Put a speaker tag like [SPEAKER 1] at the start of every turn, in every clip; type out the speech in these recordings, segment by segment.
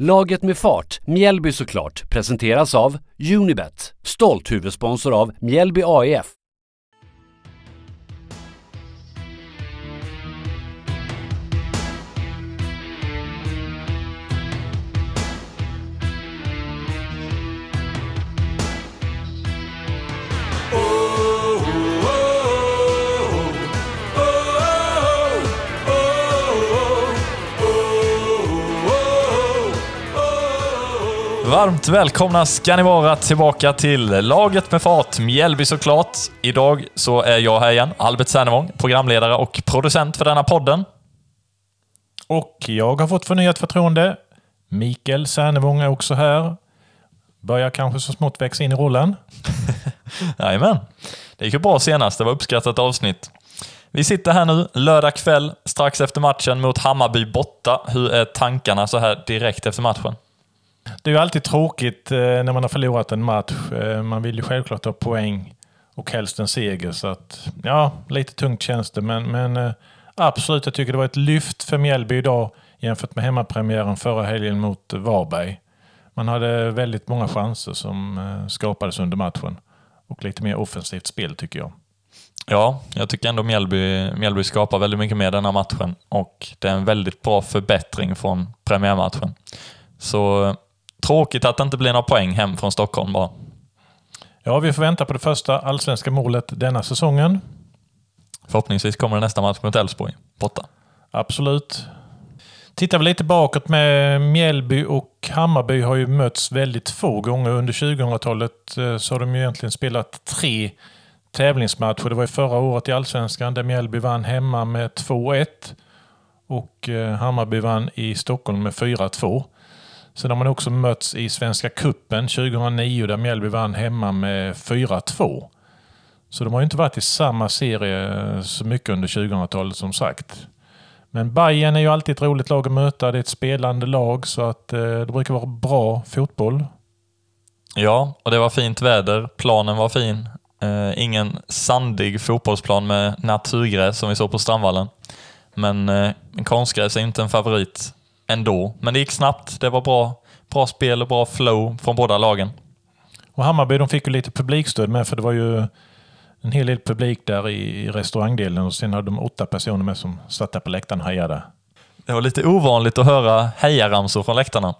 [SPEAKER 1] Laget med fart, Mjällby såklart, presenteras av Unibet, stolt huvudsponsor av Mjällby AIF.
[SPEAKER 2] Varmt välkomna ska ni vara tillbaka till Laget med fart, Mjällby såklart. Idag så är jag här igen, Albert Sernevång, programledare och producent för denna podden.
[SPEAKER 3] Och jag har fått förnyat förtroende. Mikael Sernevång är också här. Börjar kanske så smått växa in i rollen.
[SPEAKER 2] Jajamän. Det gick ju bra senast, det var uppskattat avsnitt. Vi sitter här nu, lördag kväll, strax efter matchen mot Hammarby borta. Hur är tankarna så här direkt efter matchen?
[SPEAKER 3] Det är ju alltid tråkigt eh, när man har förlorat en match. Eh, man vill ju självklart ha poäng och helst en seger. Så att, ja, lite tungt känns det. Men, men eh, absolut, jag tycker det var ett lyft för Mjällby idag jämfört med hemmapremiären förra helgen mot Varberg. Man hade väldigt många chanser som skapades under matchen. Och lite mer offensivt spel tycker jag.
[SPEAKER 2] Ja, jag tycker ändå Mjällby, Mjällby skapar väldigt mycket mer den här matchen och det är en väldigt bra förbättring från premiärmatchen. Så Tråkigt att det inte blir några poäng hem från Stockholm bara.
[SPEAKER 3] Ja, vi får vänta på det första allsvenska målet denna säsongen.
[SPEAKER 2] Förhoppningsvis kommer det nästa match mot Elfsborg, borta.
[SPEAKER 3] Absolut. Tittar vi lite bakåt med Mjällby och Hammarby har ju mötts väldigt få gånger. Under 2000-talet eh, så har de ju egentligen spelat tre tävlingsmatcher. Det var ju förra året i Allsvenskan där Mjällby vann hemma med 2-1 och eh, Hammarby vann i Stockholm med 4-2. Sen har man också mötts i Svenska Kuppen 2009 där Mjällby vann hemma med 4-2. Så de har ju inte varit i samma serie eh, så mycket under 2000-talet som sagt. Men Bayern är ju alltid ett roligt lag att möta. Det är ett spelande lag så att eh, det brukar vara bra fotboll.
[SPEAKER 2] Ja, och det var fint väder. Planen var fin. Eh, ingen sandig fotbollsplan med naturgräs som vi såg på Strandvallen. Men eh, konstgräs är inte en favorit ändå. Men det gick snabbt. Det var bra, bra spel och bra flow från båda lagen.
[SPEAKER 3] Och Hammarby de fick ju lite publikstöd med för det var ju en hel del publik där i restaurangdelen och sen hade de åtta personer med som satt där på läktaren och hejade.
[SPEAKER 2] Det var lite ovanligt att höra hejaramsor från läktarna.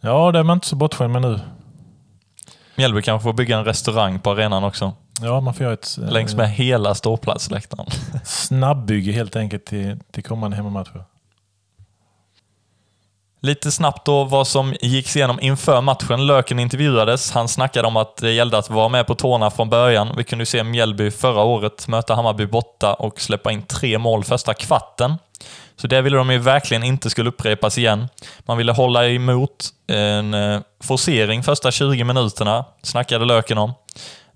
[SPEAKER 3] Ja, det är man inte så bortskämd med nu.
[SPEAKER 2] Mjällby kanske får bygga en restaurang på arenan också.
[SPEAKER 3] Ja, man får göra ett...
[SPEAKER 2] Längs med hela ståplatsläktaren.
[SPEAKER 3] Snabbbygge helt enkelt till, till kommande hemmamatcher.
[SPEAKER 2] Lite snabbt då vad som gick igenom inför matchen. Löken intervjuades. Han snackade om att det gällde att vara med på tårna från början. Vi kunde se Mjällby förra året möta Hammarby borta och släppa in tre mål första kvarten. Så det ville de ju verkligen inte skulle upprepas igen. Man ville hålla emot en eh, forcering första 20 minuterna, snackade Löken om.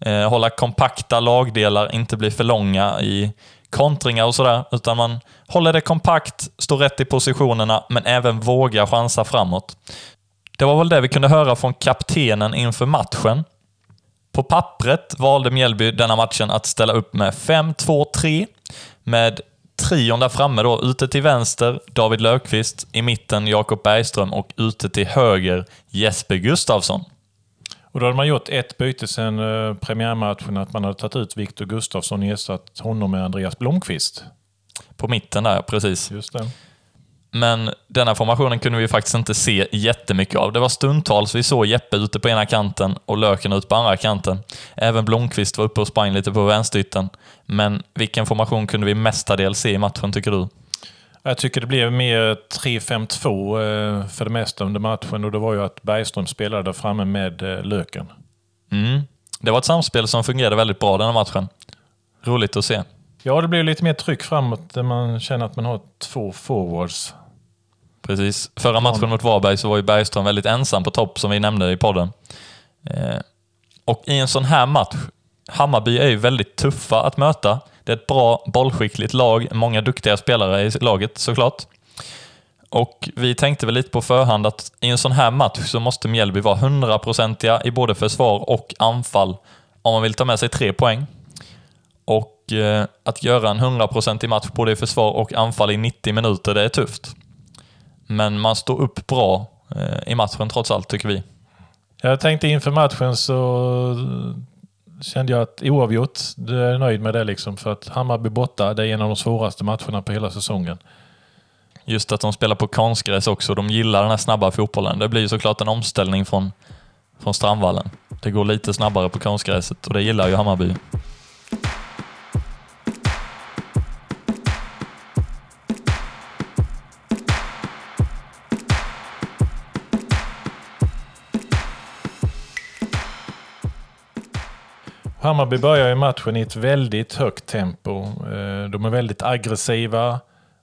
[SPEAKER 2] Eh, hålla kompakta lagdelar, inte bli för långa i kontringar och sådär, utan man håller det kompakt, står rätt i positionerna, men även vågar chansa framåt. Det var väl det vi kunde höra från kaptenen inför matchen. På pappret valde Mjällby denna matchen att ställa upp med 5-2-3 med trion där framme då, ute till vänster David Löfqvist, i mitten Jakob Bergström och ute till höger Jesper Gustavsson.
[SPEAKER 3] Och då hade man gjort ett byte sen eh, premiärmatchen, att man hade tagit ut Viktor Gustafsson och ersatt honom med Andreas Blomqvist.
[SPEAKER 2] På mitten där, precis.
[SPEAKER 3] Just det.
[SPEAKER 2] Men denna formationen kunde vi faktiskt inte se jättemycket av. Det var stundtals vi såg Jeppe ute på ena kanten och Löken ut på andra kanten. Även Blomqvist var uppe och sprang lite på vänsterytten. Men vilken formation kunde vi mestadels se i matchen, tycker du?
[SPEAKER 3] Jag tycker det blev mer 3-5-2 eh, för det mesta under matchen och det var ju att Bergström spelade där framme med eh, Löken.
[SPEAKER 2] Mm. Det var ett samspel som fungerade väldigt bra den här matchen. Roligt att se.
[SPEAKER 3] Ja, det blev lite mer tryck framåt där man känner att man har två forwards.
[SPEAKER 2] Precis. Förra matchen mot Varberg så var ju Bergström väldigt ensam på topp, som vi nämnde i podden. Eh, och i en sån här match, Hammarby är ju väldigt tuffa att möta. Det är ett bra bollskickligt lag, många duktiga spelare i laget såklart. Och vi tänkte väl lite på förhand att i en sån här match så måste Mjällby vara hundraprocentiga i både försvar och anfall om man vill ta med sig tre poäng. Och eh, att göra en hundraprocentig match både i försvar och anfall i 90 minuter, det är tufft. Men man står upp bra eh, i matchen trots allt, tycker vi.
[SPEAKER 3] Jag tänkte inför matchen så kände jag att oavgjort, du är nöjd med det liksom. För att Hammarby borta, det är en av de svåraste matcherna på hela säsongen.
[SPEAKER 2] Just att de spelar på konstgräs också. De gillar den här snabba fotbollen. Det blir ju såklart en omställning från, från Strandvallen. Det går lite snabbare på konstgräset och det gillar ju Hammarby.
[SPEAKER 3] Hammarby börjar ju matchen i ett väldigt högt tempo. Eh, de är väldigt aggressiva.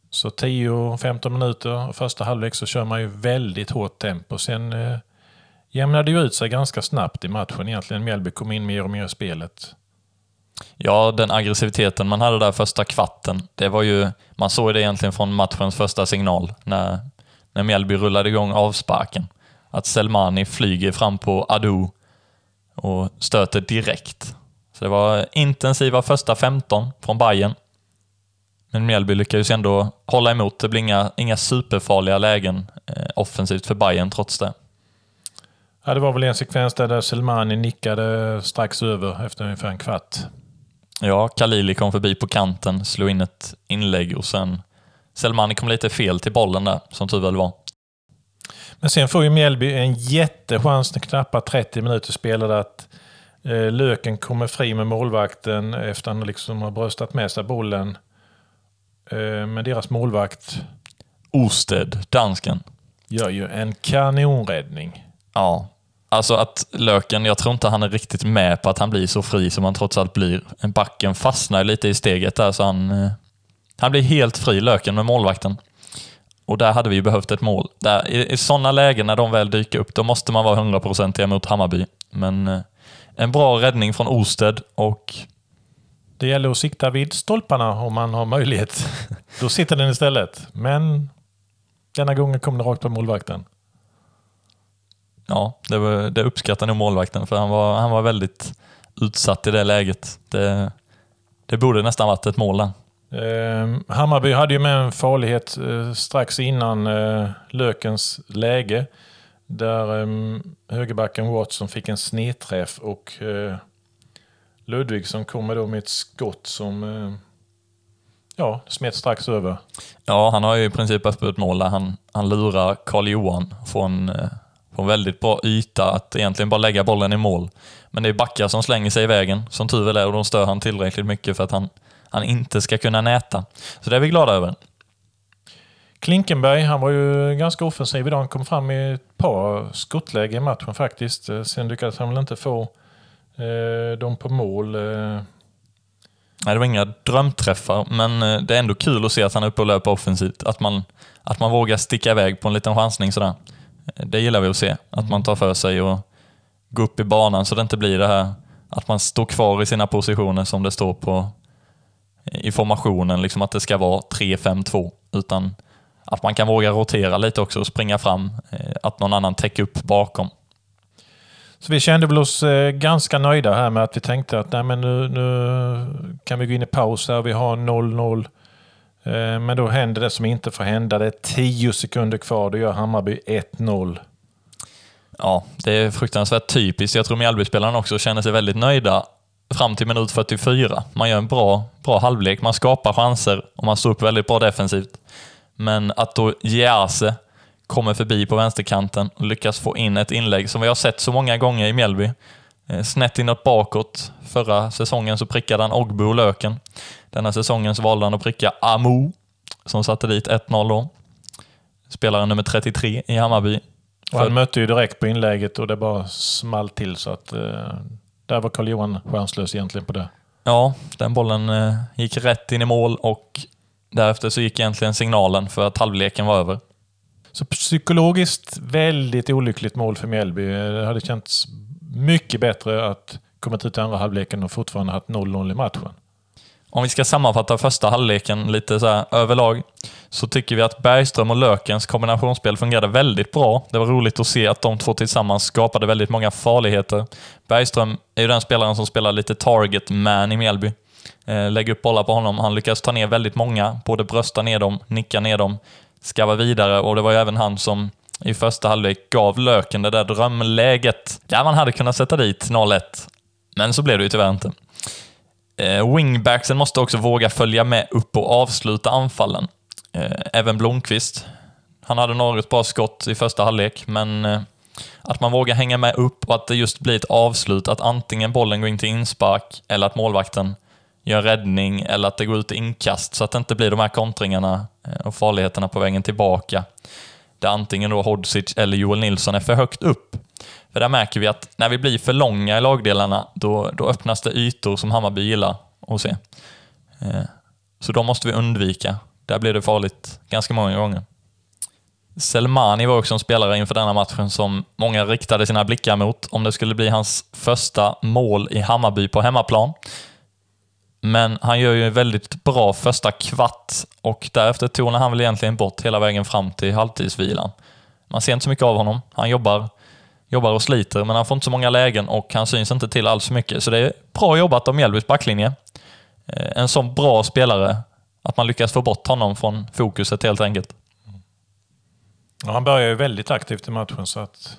[SPEAKER 3] Så 10-15 minuter första halvlek så kör man ju väldigt hårt tempo. Sen eh, jämnar det ju ut sig ganska snabbt i matchen egentligen. Mjällby kom in mer och mer i spelet.
[SPEAKER 2] Ja, den aggressiviteten man hade där första kvarten, det var ju... Man såg det egentligen från matchens första signal när, när Mjällby rullade igång avsparken. Att Selmani flyger fram på Adu och stöter direkt. Så det var intensiva första 15 från Bayern. Men Mjällby lyckades ändå hålla emot. Det blir inga, inga superfarliga lägen eh, offensivt för Bayern trots det.
[SPEAKER 3] Ja, det var väl en sekvens där Selmani nickade strax över efter ungefär en kvart.
[SPEAKER 2] Ja, Khalili kom förbi på kanten, slog in ett inlägg och sen Selmani kom lite fel till bollen där, som tur väl var.
[SPEAKER 3] Men sen får ju Mjällby en jättechans när knappt 30 minuter spelade att Löken kommer fri med målvakten efter att han liksom har bröstat med sig bollen. Eh, men deras målvakt
[SPEAKER 2] Osted, dansken.
[SPEAKER 3] gör ju en kanonräddning.
[SPEAKER 2] Ja. Alltså att Löken, jag tror inte han är riktigt med på att han blir så fri som han trots allt blir. En backen fastnar lite i steget där så han... eh, Han blir helt fri, Löken, med målvakten. Och där hade vi ju behövt ett mål. Där, I i sådana lägen när de väl dyker upp, då måste man vara hundraprocentig mot Hammarby. Men eh, en bra räddning från Osted och
[SPEAKER 3] Det gäller att sikta vid stolparna om man har möjlighet. Då sitter den istället. Men denna gången kom den rakt på målvakten.
[SPEAKER 2] ja, det, var, det uppskattar nog målvakten för han var, han var väldigt utsatt i det läget. Det, det borde nästan varit ett mål där.
[SPEAKER 3] Eh, Hammarby hade ju med en farlighet eh, strax innan eh, Lökens läge. Där um, högerbacken Watson fick en snedträff och eh, uh, Ludvigsson kommer då med ett skott som uh, ja, smet strax över.
[SPEAKER 2] Ja, han har ju i princip öppet mål där han, han lurar Karl-Johan från, uh, från väldigt bra yta att egentligen bara lägga bollen i mål. Men det är backar som slänger sig i vägen, som tur väl är, och de stör han tillräckligt mycket för att han, han inte ska kunna näta. Så det är vi glada över.
[SPEAKER 3] Klinkenberg, han var ju ganska offensiv idag. Han kom fram i ett par skottläge i matchen faktiskt. Eh, sen lyckades han väl inte få eh, dem på mål. Eh,
[SPEAKER 2] Nej, det var inga drömträffar, men eh, det är ändå kul att se att han är uppe och löper offensivt. Att man, att man vågar sticka iväg på en liten chansning sådär. Eh, det gillar vi att se. Att man tar för sig och går upp i banan så det inte blir det här att man står kvar i sina positioner som det står på i formationen, liksom att det ska vara 3-5-2. Utan att man kan våga rotera lite också och springa fram. eh, Att någon annan täcker upp bakom.
[SPEAKER 3] Så vi kände väl oss eh, ganska nöjda här med att vi tänkte att nej, men nu, nu kan vi gå in i paus här. Vi har 0-0. Eh, men då händer det som inte får hända. Det är 10 sekunder kvar. Då gör Hammarby 1-0.
[SPEAKER 2] Ja, det är fruktansvärt typiskt. Jag tror Mjällbyspelarna också känner sig väldigt nöjda fram till minut 44. Man gör en bra, bra halvlek, man skapar chanser och man står upp väldigt bra defensivt. Men att då Jease kommer förbi på vänsterkanten och lyckas få in ett inlägg som vi har sett så många gånger i Mjällby. Eh, Snett inåt bakåt. Förra säsongen så prickade han Ogbu och Löken. Denna säsongen så valde han att pricka Amu, som satte dit 1-0 då. Spelaren nummer 33 i Hammarby.
[SPEAKER 3] Och han mötte ju direkt på inlägget och det bara small till. Så att eh, där var Carl-Johan chanslös egentligen på det.
[SPEAKER 2] Ja, den bollen eh, gick rätt in i mål och därefter så gick egentligen signalen för att halvleken var över.
[SPEAKER 3] Så psykologiskt väldigt olyckligt mål för Mjällby. Det hade känts mycket bättre att komma ut i andra halvleken och fortfarande haft 0-0 i matchen.
[SPEAKER 2] Om vi ska sammanfatta första halvleken lite så här överlag, så tycker vi att Bergström och Lökens kombinationsspel fungerade väldigt bra. Det var roligt att se att de två tillsammans skapade väldigt många farligheter. Bergström är ju den spelaren som spelar lite target man i Mjällby. Eh, lägg lägger upp bollar på honom. Han lyckas ta ner väldigt många, både brösta ner dem, nicka ner dem, skava vidare och det var ju även han som i första halvlek gav Löken det där drömläget där man hade kunnat sätta dit 0-1. Men så blev det ju tyvärr inte. Eh, wingbacksen måste också våga följa med upp och avsluta anfallen. Eh, även Blomqvist. Han hade något bra skott i första halvlek, men att man vågar hänga med upp och att det just blir ett avslut, att antingen bollen går in till inspark eller att målvakten gör räddning eller att det går ut inkast så att det inte blir de här kontringarna eh, och farligheterna på vägen tillbaka. Där antingen då Hodzic eller Joel Nilsson är för högt upp. För där märker vi att när vi blir för långa i lagdelarna, då, då öppnas det ytor som Hammarby gillar att se. Eh, så de måste vi undvika. Där blir det farligt ganska många gånger. Selmani var också en spelare inför denna matchen som många riktade sina blickar mot om det skulle bli hans första mål i Hammarby på hemmaplan. Men han gör ju en väldigt bra första kvart och därefter tonar han väl egentligen bort hela vägen fram till halvtidsvilan. Man ser inte så mycket av honom. Han jobbar, jobbar och sliter, men han får inte så många lägen och han syns inte till alls så mycket. Så det är bra jobbat av Mjällbys backlinje. Eh, en sån bra spelare, att man lyckas få bort honom från fokuset helt enkelt.
[SPEAKER 3] Ja, han började ju väldigt aktivt i matchen så att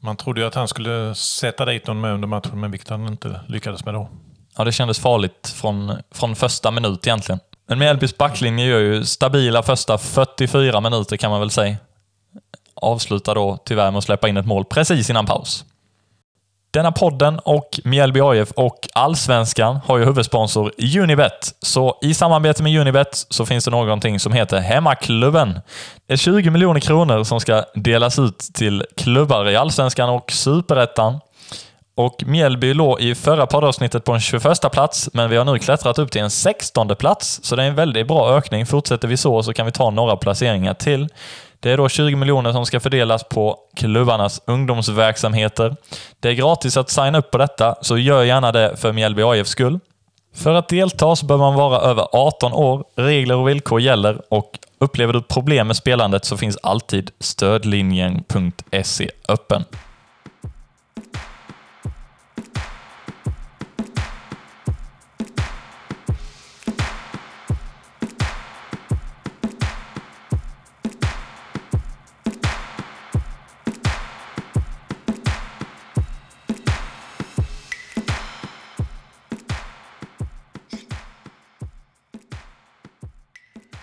[SPEAKER 3] man trodde ju att han skulle sätta dit någon med under matchen, men vilket han inte lyckades med då.
[SPEAKER 2] Ja, det kändes farligt från, från första minut egentligen. Men Mjällbys backlinje gör ju stabila första 44 minuter kan man väl säga. Avslutar då tyvärr med att släppa in ett mål precis innan paus. Denna podden och Mjällby AIF och Allsvenskan har ju huvudsponsor Unibet. Så i samarbete med Unibet så finns det någonting som heter Hemmaklubben. Det är 20 miljoner kronor som ska delas ut till klubbar i Allsvenskan och Superettan. Och Mjällby låg i förra poddavsnittet på en 21 plats, men vi har nu klättrat upp till en 16 plats, så det är en väldigt bra ökning. Fortsätter vi så så kan vi ta några placeringar till. Det är då 20 miljoner som ska fördelas på klubbarnas ungdomsverksamheter. Det är gratis att signa upp på detta, så gör gärna det för Mjällby AIFs skull. För att delta så bör man vara över 18 år. Regler och villkor gäller och upplever du problem med spelandet så finns alltid stödlinjen.se öppen.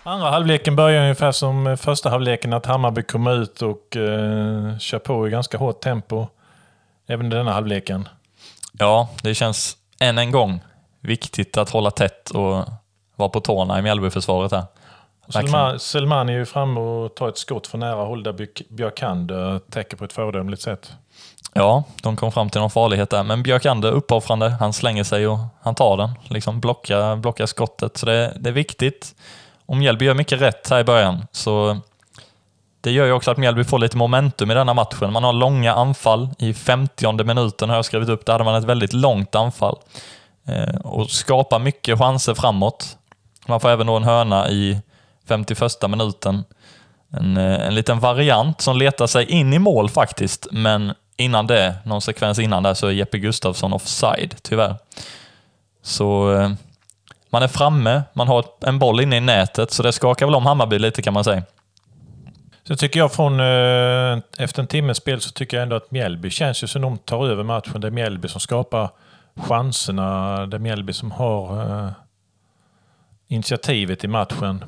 [SPEAKER 3] Andra halvleken börjar ungefär som första halvleken, att Hammarby kommer ut och eh, kör på i ganska hårt tempo. Även i denna halvleken.
[SPEAKER 2] Ja, det känns än en gång viktigt att hålla tätt och vara på tårna i Mjällbyförsvaret här.
[SPEAKER 3] Selman, Selman är ju framme och tar ett skott från nära håll där Björkander täcker på ett föredömligt sätt.
[SPEAKER 2] Ja, de kom fram till någon farlighet där, men Björkander uppoffrande. Han slänger sig och han tar den, liksom blockar, blockar skottet. Så det, det är viktigt. Och Mjällby gör mycket rätt här i början, så det gör ju också att Mjällby får lite momentum i denna matchen. Man har långa anfall. I 50 minuten har jag skrivit upp, där hade man ett väldigt långt anfall. Eh, och skapar mycket chanser framåt. Man får även då en hörna i 51 minuten. En, eh, en liten variant som letar sig in i mål faktiskt, men innan det, någon sekvens innan där, så är Jeppe Gustafsson offside, tyvärr. Så eh, man är framme, man har en boll inne i nätet, så det skakar väl om Hammarby lite kan man säga.
[SPEAKER 3] Så tycker jag från eh, efter en timmes spel så tycker jag ändå att Mjällby känns ju som de tar över matchen. Det är Mjällby som skapar chanserna. Det är Mjällby som har eh, initiativet i matchen.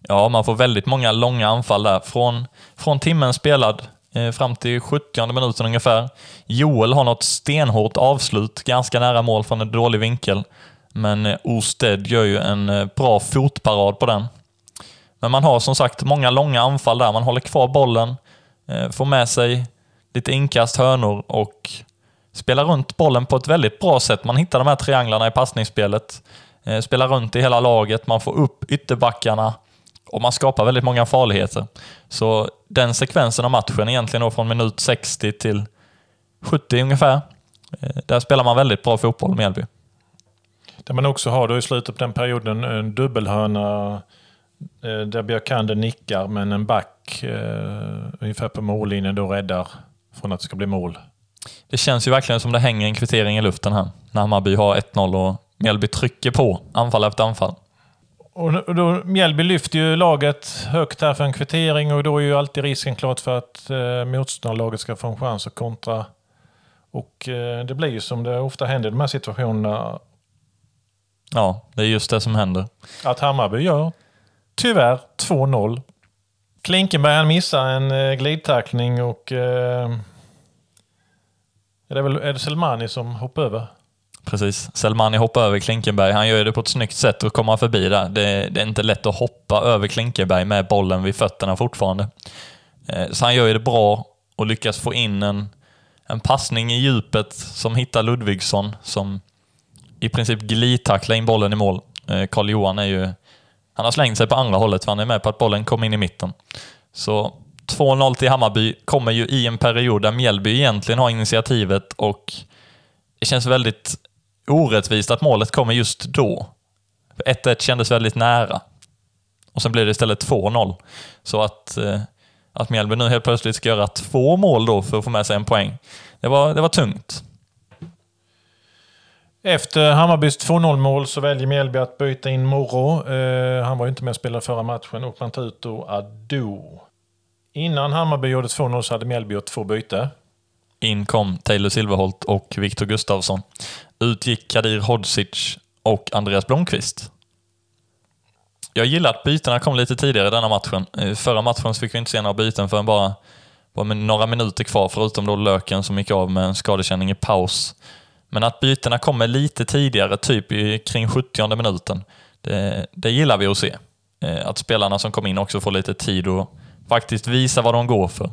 [SPEAKER 2] Ja, man får väldigt många långa anfall där. Från, från timmen spelad eh, fram till 70 minuten ungefär. Joel har något stenhårt avslut, ganska nära mål från en dålig vinkel. Men eh, Osted gör ju en eh, bra fotparad på den. Men man har som sagt många långa anfall där. Man håller kvar bollen, eh, får med sig lite inkast, hörnor och spelar runt bollen på ett väldigt bra sätt. Man hittar de här trianglarna i passningsspelet. Eh, spelar runt i hela laget, man får upp ytterbackarna och man skapar väldigt många farligheter. Så den sekvensen av matchen, egentligen då från minut 60 till 70 ungefär, där spelar man väldigt bra fotboll med Mjällby.
[SPEAKER 3] Där man också har då i slutet på den perioden en dubbelhörna eh, där Björkander nickar men en back eh, ungefär på mållinjen då räddar från att det ska bli mål.
[SPEAKER 2] Det känns ju verkligen som det hänger en kvittering i luften här. När Hammarby har 1-0 och Mjällby trycker på anfall efter anfall.
[SPEAKER 3] Och då, Mjällby lyfter ju laget högt här för en kvittering och då är ju alltid risken klart för att eh, motståndarlaget ska få en chans att kontra. Och eh, det blir ju som det ofta händer i de här situationerna.
[SPEAKER 2] Ja, det är just det som händer.
[SPEAKER 3] Att Hammarby gör, tyvärr, 2-0. Klinkenberg han missar en eh, glidtackling och... Eh, är det väl är det Selmani som hoppar över?
[SPEAKER 2] Precis. Selmani hoppar över Klinkenberg. Han gör det på ett snyggt sätt att komma förbi där. Det, det är inte lätt att hoppa över Klinkenberg med bollen vid fötterna fortfarande. Eh, så han gör det bra och lyckas få in en, en passning i djupet som hittar Ludvigsson som i princip glidtackla in bollen i mål. Eh, Karl Johan är ju... Han har slängt sig på andra hållet för han är med på att bollen kom in i mitten. Så 2-0 till Hammarby kommer ju i en period där Mjällby egentligen har initiativet och det känns väldigt orättvist att målet kommer just då. 1-1 kändes väldigt nära. Och sen blir det istället 2-0. Så att, eh, att Mjällby nu helt plötsligt ska göra två mål då för att få med sig en poäng, det var, det var tungt.
[SPEAKER 3] Efter Hammarbys 2-0 mål så väljer Mjällby att byta in Moro. Eh, han var ju inte med och spelade förra matchen och man tar ut då Ado. Innan Hammarby gjorde 2-0 så hade Mjällby gjort två byte.
[SPEAKER 2] In kom Taylor Silverholt och Viktor Gustafsson. Ut gick Kadir Hodzic och Andreas Blomqvist. Jag gillar att bytena kom lite tidigare i denna matchen. I förra matchen fick vi inte se några byten förrän bara, bara med några minuter kvar, förutom då Löken som gick av med en skadekänning i paus. Men att bytena kommer lite tidigare, typ i, kring 70 minuten, det, det gillar vi att se. Eh, att spelarna som kom in också får lite tid och faktiskt visa vad de går för.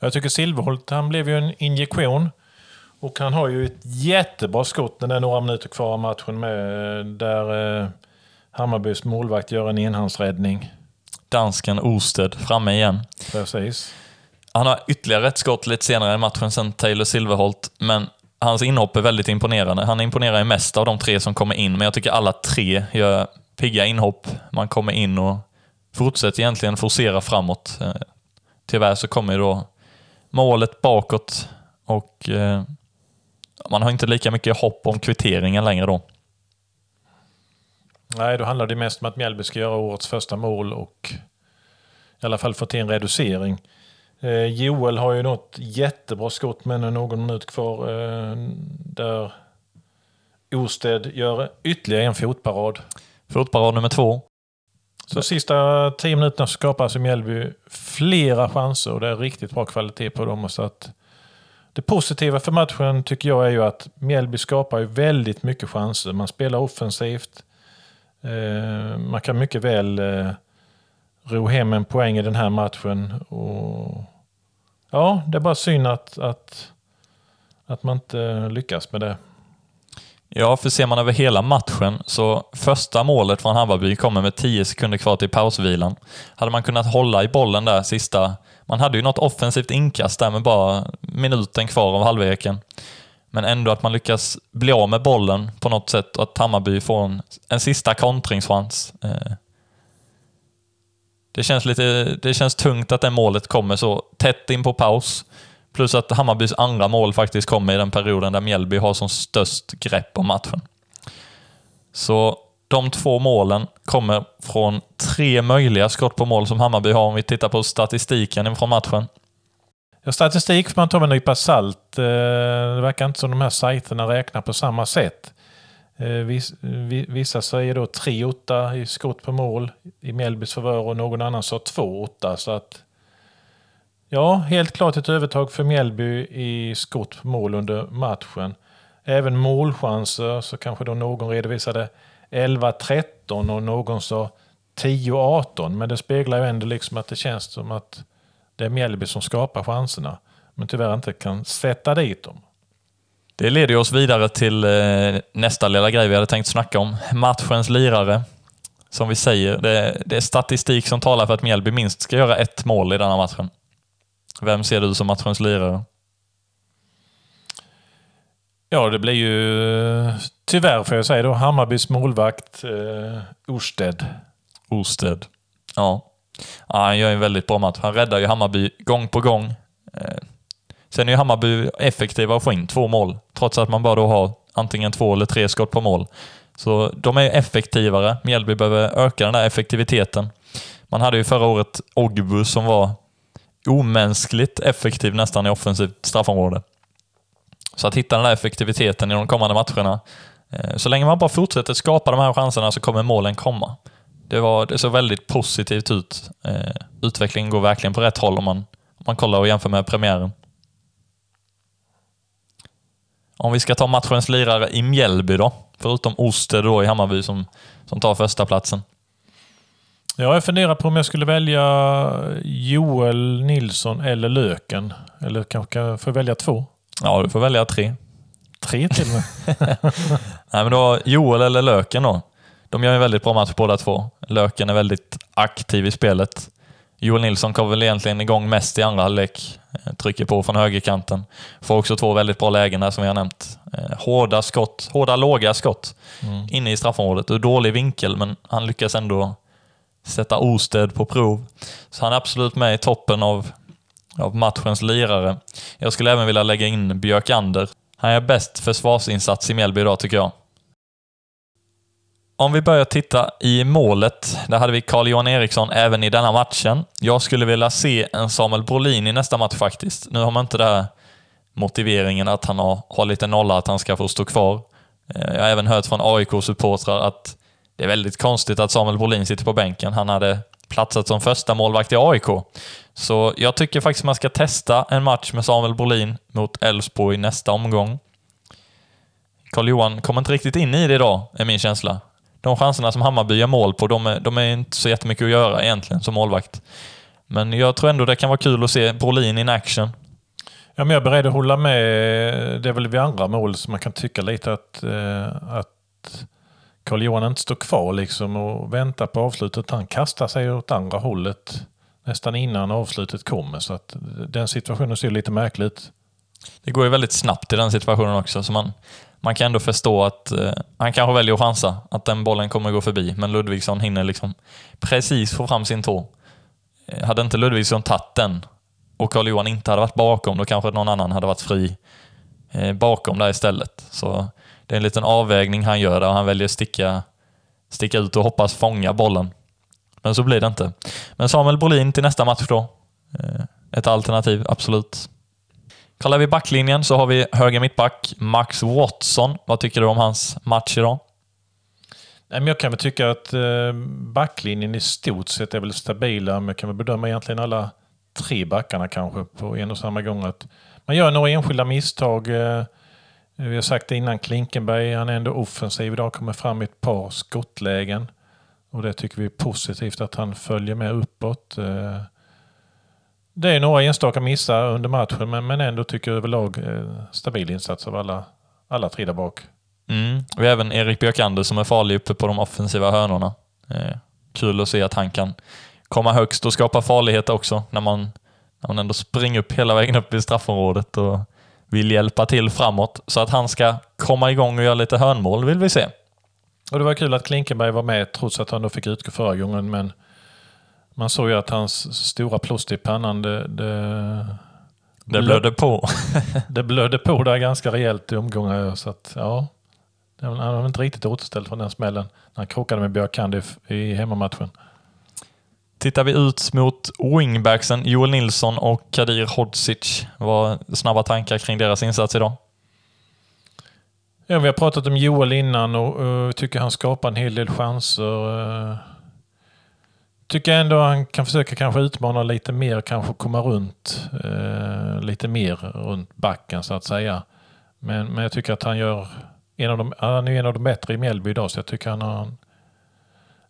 [SPEAKER 3] Jag tycker Silverholt, han blev ju en injektion. Och han har ju ett jättebra skott när det är några minuter kvar av matchen med. Där eh, Hammarbys målvakt gör en enhandsräddning.
[SPEAKER 2] Dansken Osted framme igen.
[SPEAKER 3] Precis.
[SPEAKER 2] Han har ytterligare ett skott lite senare i matchen sen Taylor Silverholt, men hans inhopp är väldigt imponerande. Han imponerar ju mest av de tre som kommer in, men jag tycker alla tre gör pigga inhopp. Man kommer in och fortsätter egentligen forcera framåt. Eh, tyvärr så kommer ju då målet bakåt och eh, man har inte lika mycket hopp om kvitteringen längre då.
[SPEAKER 3] Nej, då handlar det mest om att Mjällby ska göra årets första mål och i alla fall få till en reducering. Eh, Joel har ju något jättebra skott med någon minut kvar eh, där Osted gör ytterligare en fotparad.
[SPEAKER 2] Fotparad nummer två.
[SPEAKER 3] Så sista tio minuterna skapar alltså Mjällby flera chanser och det är riktigt bra kvalitet på dem. Så att det positiva för matchen tycker jag är ju att Mjällby skapar ju väldigt mycket chanser. Man spelar offensivt. Eh, man kan mycket väl eh, ro hem en poäng i den här matchen. Och ja, det är bara synd att, att, att man inte lyckas med det.
[SPEAKER 2] Ja, för ser man över hela matchen så första målet från Hammarby kommer med 10 sekunder kvar till pausvilan. Hade man kunnat hålla i bollen där sista... Man hade ju något offensivt inkast där med bara minuten kvar av halvleken. Men ändå att man lyckas bli av med bollen på något sätt och att Hammarby får en, en sista kontringschans. Eh, det känns, lite, det känns tungt att det målet kommer så tätt in på paus. Plus att Hammarbys andra mål faktiskt kommer i den perioden där Mjällby har som störst grepp om matchen. Så de två målen kommer från tre möjliga skott på mål som Hammarby har om vi tittar på statistiken från matchen.
[SPEAKER 3] Ja, statistik får man ta med en nypa salt. Eh, det verkar inte som de här sajterna räknar på samma sätt. Eh, vissa säger då 3-8 i skott på mål i Mjällbys favör och någon annan sa 2-8. Så att Ja, helt klart ett övertag för Mjällby i skott på mål under matchen. Även målchanser så kanske då någon redovisade 11-13 och någon sa 10-18. Men det speglar ju ändå liksom att det känns som att det är Mjällby som skapar chanserna. Men tyvärr inte kan sätta dit dem.
[SPEAKER 2] Det leder oss vidare till eh, nästa lilla grej vi hade tänkt snacka om. Matchens lirare. Som vi säger, det, det är statistik som talar för att Mjällby minst ska göra ett mål i denna matchen. Vem ser du som matchens lirare?
[SPEAKER 3] Ja, det blir ju tyvärr får jag säga då Hammarbys målvakt eh, Orsted.
[SPEAKER 2] Orsted. Ja. ja. Han gör en väldigt bra match. Han räddar ju Hammarby gång på gång. Eh. Sen är ju Hammarby effektiva att få in två mål, trots att man bara då har antingen två eller tre skott på mål. Så de är effektivare. Mjällby behöver öka den där effektiviteten. Man hade ju förra året Ogbu som var omänskligt effektiv nästan i offensivt straffområde. Så att hitta den där effektiviteten i de kommande matcherna. Eh, så länge man bara fortsätter skapa de här chanserna så kommer målen komma. Det, var, det såg väldigt positivt ut. Eh, utvecklingen går verkligen på rätt håll om man, om man kollar och jämför med premiären. Om vi ska ta matchens lirare i Mjällby då, förutom Oster då i Hammarby som, som tar första platsen.
[SPEAKER 3] Ja, jag funderar på om jag skulle välja Joel Nilsson eller Löken. Eller kanske får jag välja två?
[SPEAKER 2] Ja, du får välja tre.
[SPEAKER 3] Tre till och med.
[SPEAKER 2] Nej, men då Joel eller Löken då. De gör en väldigt bra match båda två. Löken är väldigt aktiv i spelet. Joel Nilsson kom väl egentligen igång mest i andra halvlek. Eh, trycker på från högerkanten. Får också två väldigt bra lägen där som vi har nämnt. Eh, hårda skott, hårda låga skott mm. inne i straffområdet. Ur dålig vinkel, men han lyckas ändå sätta Osted på prov. Så han är absolut med i toppen av, av matchens lirare. Jag skulle även vilja lägga in Björkander. Han är bäst försvarsinsats i Mjällby idag tycker jag. Om vi börjar titta i målet, där hade vi Carl-Johan Eriksson även i denna matchen. Jag skulle vilja se en Samuel Brolin i nästa match faktiskt. Nu har man inte den här motiveringen att han har hållit en nolla, att han ska få stå kvar. Eh, jag har även hört från AIK-supportrar att det är väldigt konstigt att Samuel Brolin sitter på bänken. Han hade platsat som första målvakt i AIK. Så jag tycker faktiskt man ska testa en match med Samuel Brolin mot Elfsborg i nästa omgång. Karl-Johan kommer inte riktigt in i det idag, är min känsla de chanserna som Hammarby gör mål på, de är, de är inte så jättemycket att göra egentligen som målvakt. Men jag tror ändå det kan vara kul att se Brolin in action.
[SPEAKER 3] Ja, men jag är beredd att hålla med. Det är väl vid andra mål som man kan tycka lite att, eh, att Carl-Johan inte står kvar liksom och väntar på avslutet. Han kastar sig åt andra hållet nästan innan avslutet kommer. Så att den situationen ser lite märklig ut.
[SPEAKER 2] Det går ju väldigt snabbt i den situationen också. Så man, man kan ändå förstå att eh, han kanske väljer att chansa, att den bollen kommer gå förbi, men Ludvigsson hinner liksom precis få fram sin tå. Eh, hade inte Ludvigsson tagit den och Carl-Johan inte hade varit bakom, då kanske någon annan hade varit fri eh, bakom där istället. Så det är en liten avvägning han gör där han väljer att sticka, sticka ut och hoppas fånga bollen. Men så blir det inte. Men Samuel Brolin till nästa match då. Eh, ett alternativ, absolut. Kollar vi backlinjen så har vi höger mittback Max Watson. Vad tycker du om hans match idag?
[SPEAKER 3] jag kan väl tycka att eh, backlinjen i stort sett är väl stabila, men jag kan väl bedöma egentligen alla tre backarna kanske på en och samma gång. Att man gör några enskilda misstag. Eh, vi har sagt det innan, Klinkenberg, han är ändå offensiv idag, kommer fram i ett par skottlägen. Och det tycker vi är positivt att han följer med uppåt. Eh, det är några enstaka missar under matchen, men, men ändå tycker jag överlag eh, stabil insats av alla, alla tre där bak.
[SPEAKER 2] Mm. Vi har även Erik Björkander som är farlig uppe på de offensiva hörnorna. Eh, kul att se att han kan komma högst och skapa farlighet också när man, när man ändå springer upp hela vägen upp i straffområdet och vill hjälpa till framåt. Så att han ska komma igång och göra lite hörnmål vill vi se.
[SPEAKER 3] Och Det var kul att Klinkenberg var med trots att han då fick utgå förra gången, men man såg ju att hans stora plåster i pannan, det, det,
[SPEAKER 2] det blödde på.
[SPEAKER 3] det blödde på där ganska rejält i omgångar. Så att, ja, han var inte riktigt återställd från den smällen när han krockade med Björkand i hemmamatchen.
[SPEAKER 2] Tittar vi ut mot wingbacksen Joel Nilsson och Kadir Hodzic. Vad snabba tankar kring deras insats idag?
[SPEAKER 3] Ja, vi har pratat om Joel innan och uh, tycker han skapar en hel del chanser tycker tycker ändå han kan försöka kanske utmana lite mer, kanske komma runt eh, lite mer runt backen så att säga. Men, men jag tycker att han gör en av de, han är en av de bättre i Mjällby idag så jag tycker han har en,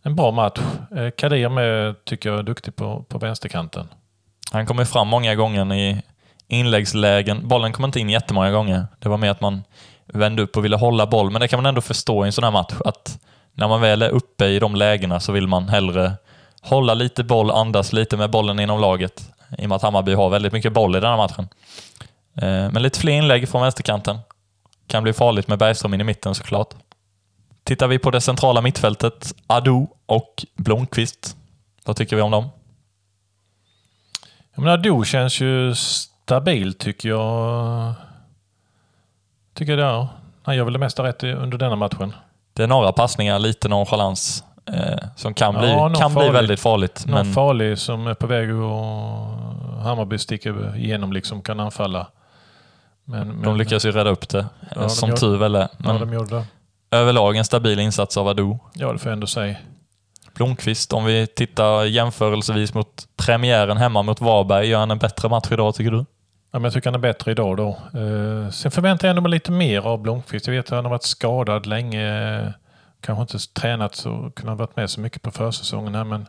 [SPEAKER 3] en bra match. Eh, Kadir med tycker jag är duktig på, på vänsterkanten.
[SPEAKER 2] Han kommer fram många gånger i inläggslägen. Bollen kom inte in jättemånga gånger. Det var mer att man vände upp och ville hålla boll, men det kan man ändå förstå i en sån här match att när man väl är uppe i de lägena så vill man hellre hålla lite boll, andas lite med bollen inom laget. I och med att Hammarby har väldigt mycket boll i den här matchen. Eh, men lite fler inlägg från vänsterkanten. Kan bli farligt med Bergström in i mitten såklart. Tittar vi på det centrala mittfältet, Adu och Blomqvist. Vad tycker vi om dem?
[SPEAKER 3] Ja, men Adu känns ju stabil tycker jag. Tycker jag. Han gör väl det mesta rätt under denna matchen.
[SPEAKER 2] det är några passningar, lite nonchalans, eh, som kan, bli,
[SPEAKER 3] Ja,
[SPEAKER 2] kan bli
[SPEAKER 3] farlig.
[SPEAKER 2] väldigt farligt.
[SPEAKER 3] Någon
[SPEAKER 2] Men
[SPEAKER 3] farlig som är på väg att Hammarby sticker igenom liksom kan anfalla. Men, men,
[SPEAKER 2] de lyckas ju rädda upp det,
[SPEAKER 3] Ja, de
[SPEAKER 2] som
[SPEAKER 3] gör-
[SPEAKER 2] tur väl är.
[SPEAKER 3] Ja,
[SPEAKER 2] Men
[SPEAKER 3] de gjorde det.
[SPEAKER 2] överlag en stabil insats av Ado.
[SPEAKER 3] Ja, det får jag ändå säga.
[SPEAKER 2] Blomqvist, om vi tittar jämförelsevis mot premiären hemma mot Varberg, gör han en bättre match idag tycker du?
[SPEAKER 3] Ja, men jag tycker han är bättre idag då. Eh, sen förväntar jag mig lite mer av Blomqvist. Jag vet att han har varit skadad länge. Eh, Kanske inte tränat så kunnat varit med så mycket på försäsongen här men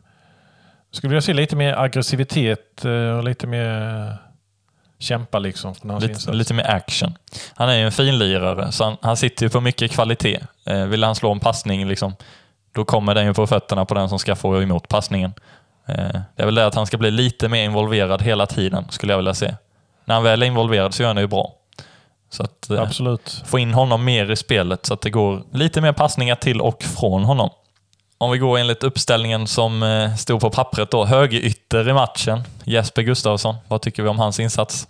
[SPEAKER 3] skulle vilja se lite mer aggressivitet eh, och lite mer kämpa liksom från hans
[SPEAKER 2] Lite,
[SPEAKER 3] insats.
[SPEAKER 2] lite mer action. Han är ju en finlirare, så han, han sitter ju på mycket kvalitet. Eh, vill han slå en passning, liksom, då kommer den ju på fötterna på den som ska få emot passningen. Eh, det är väl det att han ska bli lite mer involverad hela tiden, skulle jag vilja se. När han väl är involverad så gör han det ju bra. Så att eh,
[SPEAKER 3] Absolut.
[SPEAKER 2] få in honom mer i spelet så att det går lite mer passningar till och från honom. Om vi går enligt uppställningen som eh, stod på pappret då, högerytter i matchen, Jesper Gustafsson. Vad tycker vi om hans insats?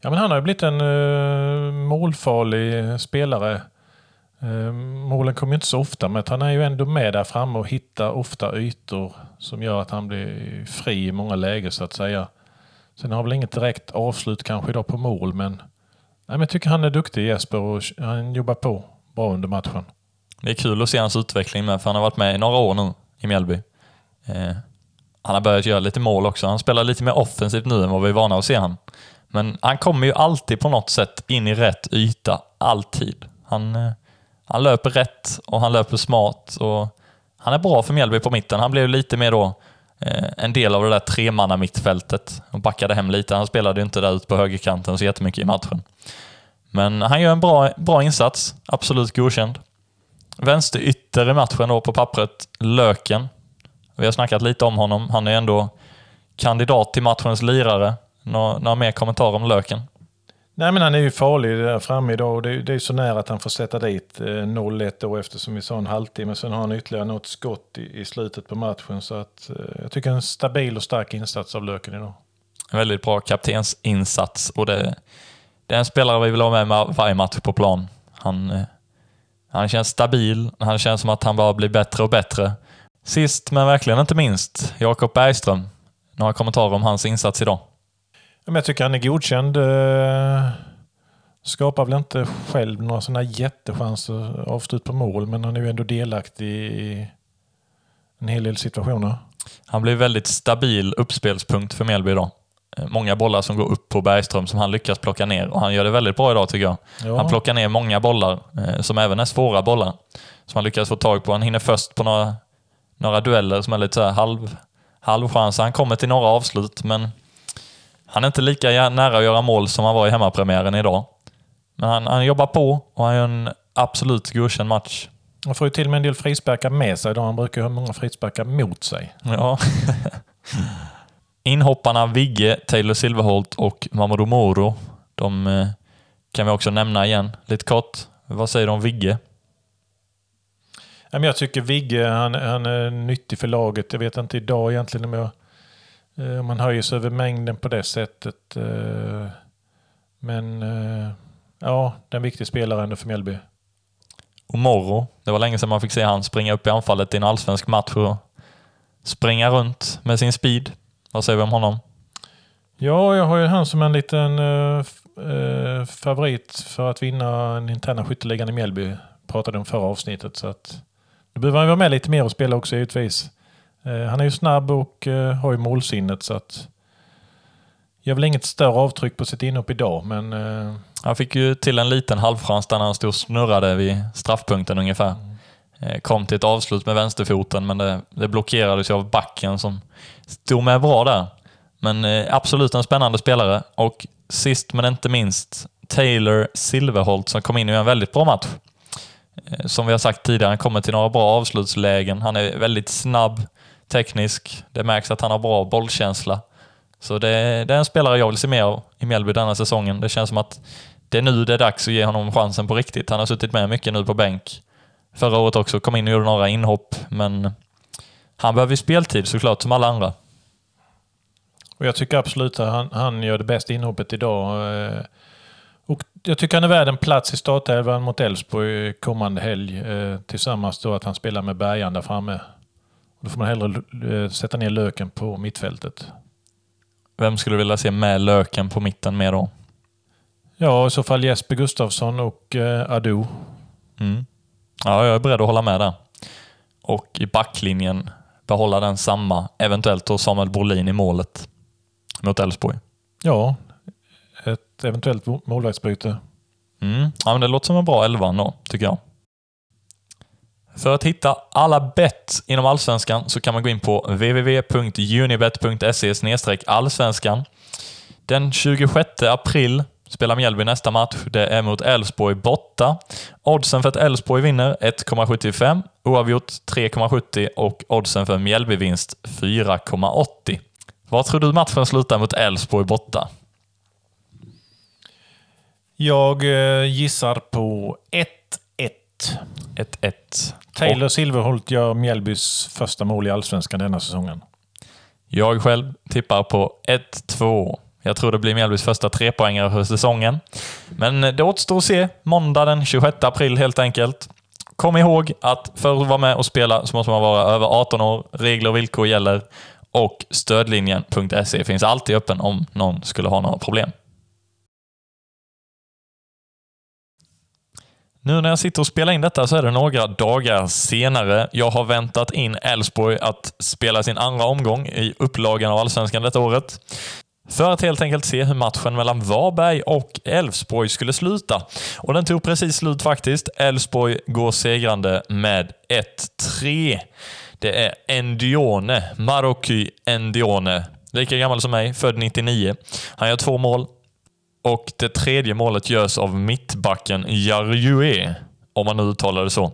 [SPEAKER 3] Ja, men han har blivit en uh, målfarlig spelare. Eh, målen kommer ju inte så ofta, men han är ju ändå med där framme och hittar ofta ytor som gör att han blir fri i många lägen så att säga. Sen har väl inget direkt avslut kanske idag på mål, men, nej, men jag tycker han är duktig Jesper och han jobbar på bra under matchen.
[SPEAKER 2] Det är kul att se hans utveckling med, för han har varit med i några år nu i Mjällby. Eh, han har börjat göra lite mål också. Han spelar lite mer offensivt nu än vad vi är vana att se han. Men han kommer ju alltid på något sätt in i rätt yta. Alltid. Han, eh, han löper rätt och han löper smart. Och han är bra för Mjällby på mitten. Han blev lite mer då Eh, en del av det där tremanna mittfältet och backade hem lite. Han spelade ju inte där ute på högerkanten så jättemycket i matchen. Men han gör en bra, bra insats. Absolut godkänd. Vänster ytter i matchen då på pappret, Löken. Vi har snackat lite om honom. Han är ändå kandidat till matchens lirare. Nå några mer kommentarer om Löken?
[SPEAKER 3] Nej men han är ju farlig där framme idag och det, är- det är så nära att han får sätta dit eh, 0-1 då eftersom vi sa en halvtimme. Sen har han ytterligare något skott i, i slutet på matchen. Så att, eh, jag tycker en stabil och stark insats av Löken idag.
[SPEAKER 2] En väldigt bra kaptensinsats och det, det är en spelare vi vill ha med varje match på plan. Han, eh, han känns stabil, han känns som att han bara blir bättre och bättre. Sist men verkligen inte minst, Jakob Bergström. Några kommentarer om hans insats idag?
[SPEAKER 3] Men jag tycker han är godkänd. eh, Skapar väl inte själv några sådana jättechanser avslut på mål men han är ju ändå delaktig i en hel del situationer.
[SPEAKER 2] Han blir väldigt stabil uppspelspunkt för Mjällby idag. Eh, Många bollar som går upp på Bergström som han lyckas plocka ner och han gör det väldigt bra idag tycker jag.
[SPEAKER 3] Ja.
[SPEAKER 2] Han plockar ner många bollar eh, som även är svåra bollar som han lyckas få tag på. Han hinner först på några, några dueller som är lite så här halv, halvchanser. Han kommer till några avslut men han är inte lika nära att göra mål som han var i hemmapremiären idag. Men han, han jobbar på och han gör en absolut godkänd match.
[SPEAKER 3] Han får ju till och med en del frisparkar med sig idag. Han brukar ju ha många frisparkar mot sig.
[SPEAKER 2] Ja. Inhopparna Vigge, Taylor Silverholt och Mamadou Moro, de eh, kan vi också nämna igen lite kort. Vad säger du om Vigge?
[SPEAKER 3] Jag tycker Vigge han, han är nyttig för laget. Jag vet inte idag egentligen om, jag, eh, om han höjer sig över mängden på det sättet. eh, Men eh, ja, det är en viktig spelare ändå för Mjällby.
[SPEAKER 2] Och Moro, det var länge sedan man fick se han springa upp i anfallet i en allsvensk match och springa runt med sin speed. Vad säger vi om honom?
[SPEAKER 3] Ja, jag har ju han som en liten eh, favorit för att vinna den interna skytteligan i Mjällby. Pratade om förra avsnittet. Så att, nu behöver han vara med lite mer och spela också givetvis. Eh, han är ju snabb och eh, har ju målsinnet så att gör väl inget större avtryck på sitt inhopp idag men eh,
[SPEAKER 2] Han fick ju till en liten halvchans där när han stod och snurrade vid straffpunkten ungefär. Eh, Kom till ett avslut med vänsterfoten men det, det blockerades av backen som stod med bra där. Men absolut en spännande spelare och sist men inte minst Taylor Silverholt som kom in i en väldigt bra match. Som vi har sagt tidigare, han kommer till några bra avslutslägen. Han är väldigt snabb, teknisk. Det märks att han har bra bollkänsla. Så det, det är en spelare jag vill se mer av i Mjällby denna säsongen. Det känns som att det är nu det är dags att ge honom chansen på riktigt. Han har suttit med mycket nu på bänk. Förra året också, kom in och gjorde några inhopp, men han behöver ju speltid såklart, som alla andra.
[SPEAKER 3] Och jag tycker absolut att han, han gör det bästa inhoppet idag. Eh, och jag tycker han är värd en plats i startelvan mot Elfsborg kommande helg. Eh, tillsammans då att han spelar med Bergan där framme. Då får man hellre eh, sätta ner Löken på mittfältet.
[SPEAKER 2] Vem skulle du vilja se med Löken på mitten med då?
[SPEAKER 3] Ja, i så fall Jesper Gustafsson och eh, Adu.
[SPEAKER 2] Mm. Ja, jag är beredd att hålla med där. Och i backlinjen behålla den samma, eventuellt då Samuel Brolin i målet mot Elfsborg.
[SPEAKER 3] Ja, ett eventuellt målvaktsbyte.
[SPEAKER 2] Mm. Ja, men det låter som en bra elva då, tycker jag. För att hitta alla bett inom Allsvenskan så kan man gå in på www.unibet.se allsvenskan. Den 26 april spelar Mjällby nästa match. Det är mot Elfsborg borta. Oddsen för att Elfsborg vinner 1,75, oavgjort 3,70 och oddsen för Mjällby-vinst 4,80. Vad tror du matchen slutar mot Elfsborg borta?
[SPEAKER 3] Jag eh, gissar på 1,
[SPEAKER 2] 1-1.
[SPEAKER 3] Taylor Silverholt gör Mjällbys första mål i Allsvenskan denna säsongen.
[SPEAKER 2] Jag själv tippar på 1-2. Jag tror det blir Mjällbys första trepoängare för säsongen. Men det återstår att se. Måndag den 26 april helt enkelt. Kom ihåg att för att vara med och spela så måste man vara över 18 år. Regler och villkor gäller. Och stödlinjen.se finns alltid öppen om någon skulle ha några problem. Nu när jag sitter och spelar in detta så är det några dagar senare. Jag har väntat in Elfsborg att spela sin andra omgång i upplagan av Allsvenskan detta året. För att helt enkelt se hur matchen mellan Varberg och Elfsborg skulle sluta. Och den tog precis slut faktiskt. Elfsborg går segrande med 1-3. Det är Endione, Marocchi Endione. Lika gammal som mig, född 99. Han gör två mål. Och det tredje målet görs av mittbacken Jarjue. Om man nu uttalar det så.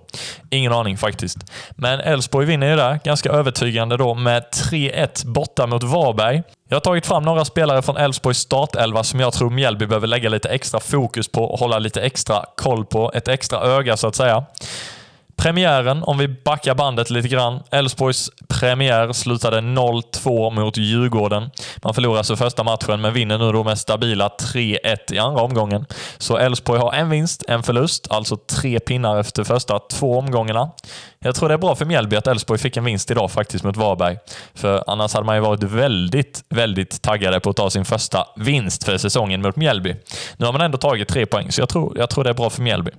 [SPEAKER 2] Ingen aning faktiskt. Men Elfsborg vinner ju där, ganska övertygande då, med 3-1 borta mot Varberg. Jag har tagit fram några spelare från Elfsborgs startelva som jag tror Mjällby behöver lägga lite extra fokus på och hålla lite extra koll på. Ett extra öga så att säga. Premiären, om vi backar bandet lite grann. Elfsborgs premiär slutade 0-2 mot Djurgården. Man förlorar alltså första matchen, men vinner nu då med stabila 3-1 i andra omgången. Så Elfsborg har en vinst, en förlust, alltså tre pinnar efter första två omgångarna. Jag tror det är bra för Mjällby att Elfsborg fick en vinst idag faktiskt mot Varberg. För annars hade man ju varit väldigt, väldigt taggade på att ta sin första vinst för säsongen mot Mjällby. Nu har man ändå tagit tre poäng, så jag tror, jag tror det är bra för Mjällby.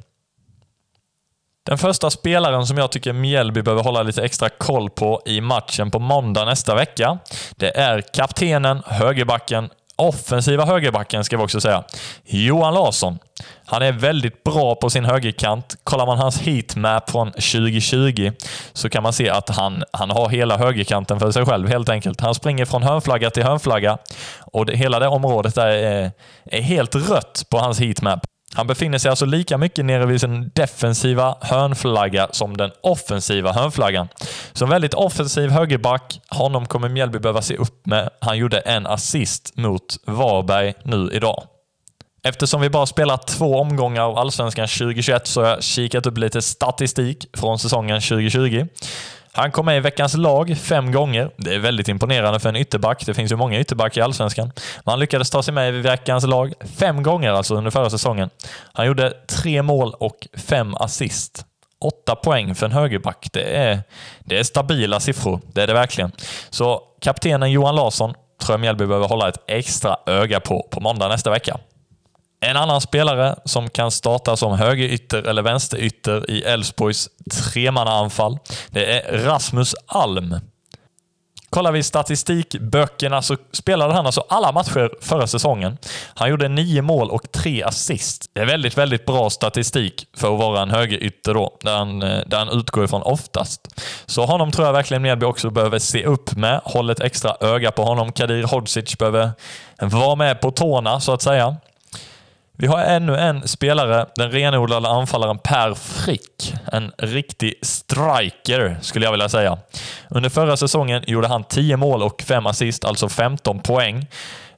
[SPEAKER 2] Den första spelaren som jag tycker Mjällby behöver hålla lite extra koll på i matchen på måndag nästa vecka, det är kaptenen, högerbacken, offensiva högerbacken ska vi också säga, Johan Larsson. Han är väldigt bra på sin högerkant. Kollar man hans heatmap från 2020 så kan man se att han, han har hela högerkanten för sig själv helt enkelt. Han springer från hörnflagga till hörnflagga och det, hela det området där är, är helt rött på hans heatmap. Han befinner sig alltså lika mycket nere vid sin defensiva hörnflagga som den offensiva hörnflaggan. Så en väldigt offensiv högerback. Honom kommer Mjällby behöva se upp med. Han gjorde en assist mot Varberg nu idag. Eftersom vi bara spelat två omgångar av Allsvenskan 2021 så har jag kikat upp lite statistik från säsongen 2020. Han kom med i veckans lag fem gånger. Det är väldigt imponerande för en ytterback. Det finns ju många ytterbackar i Allsvenskan. Men han lyckades ta sig med i veckans lag fem gånger alltså under förra säsongen. Han gjorde tre mål och fem assist. Åtta poäng för en högerback. Det är, det är stabila siffror. Det är det verkligen. Så kaptenen Johan Larsson tror jag Mjällby behöver hålla ett extra öga på på måndag nästa vecka. En annan spelare som kan starta som högerytter eller vänsterytter i Elfsborgs tremannaanfall, det är Rasmus Alm. Kollar vi statistikböckerna så spelade han alltså alla matcher förra säsongen. Han gjorde nio mål och tre assist. Det är väldigt, väldigt bra statistik för att vara en högerytter då, där han, eh, där han utgår ifrån oftast. Så honom tror jag verkligen Mjällby också behöver se upp med. Håll ett extra öga på honom. Kadir Hodzic behöver vara med på tårna, så att säga. Vi har ännu en spelare, den renodlade anfallaren Per Frick. En riktig striker, skulle jag vilja säga. Under förra säsongen gjorde han 10 mål och 5 assist, alltså 15 poäng.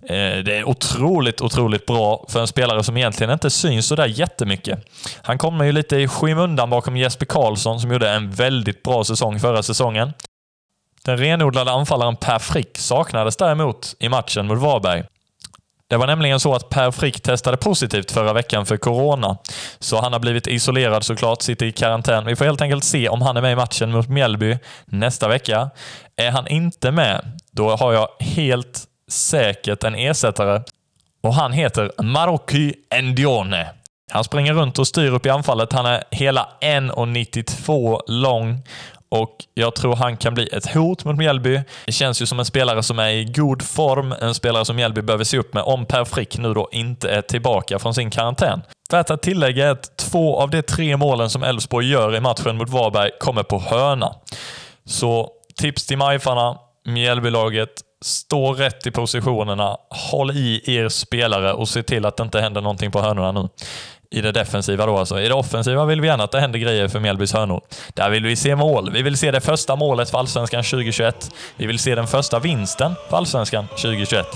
[SPEAKER 2] Eh, det är otroligt, otroligt bra för en spelare som egentligen inte syns sådär jättemycket. Han kommer ju lite i skymundan bakom Jesper Karlsson som gjorde en väldigt bra säsong förra säsongen. Den renodlade anfallaren Per Frick saknades däremot i matchen mot Varberg. Det var nämligen så att Per Frick testade positivt förra veckan för Corona. Så han har blivit isolerad såklart, sitter i karantän. Vi får helt enkelt se om han är med i matchen mot Mjällby nästa vecka. Är han inte med, då har jag helt säkert en ersättare. Och han heter Marocki Endione. Han springer runt och styr upp i anfallet. Han är hela 1,92 lång och jag tror han kan bli ett hot mot Mjällby. Det känns ju som en spelare som är i god form, en spelare som Mjällby behöver se upp med om Per Frick nu då inte är tillbaka från sin karantän. Värt att tillägga är att två av de tre målen som Elfsborg gör i matchen mot Varberg kommer på hörna. Så tips till Majfarna, Mjällbylaget, stå rätt i positionerna, håll i er spelare och se till att det inte händer någonting på hörnorna nu i det defensiva då alltså. I det offensiva vill vi gärna att det händer grejer för Mjällbys hörnor. Där vill vi se mål. Vi vill se det första målet för Allsvenskan 2021. Vi vill se den första vinsten för Allsvenskan 2021.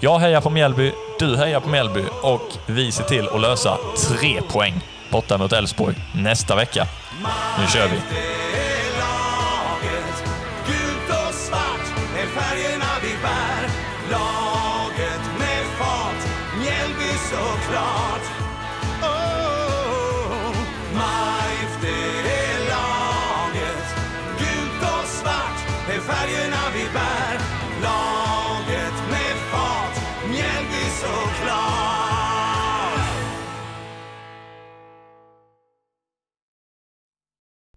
[SPEAKER 2] Jag hejar på Mjällby, du hejar på Mjällby och vi ser till att lösa tre poäng borta mot Elfsborg nästa vecka. Nu kör vi!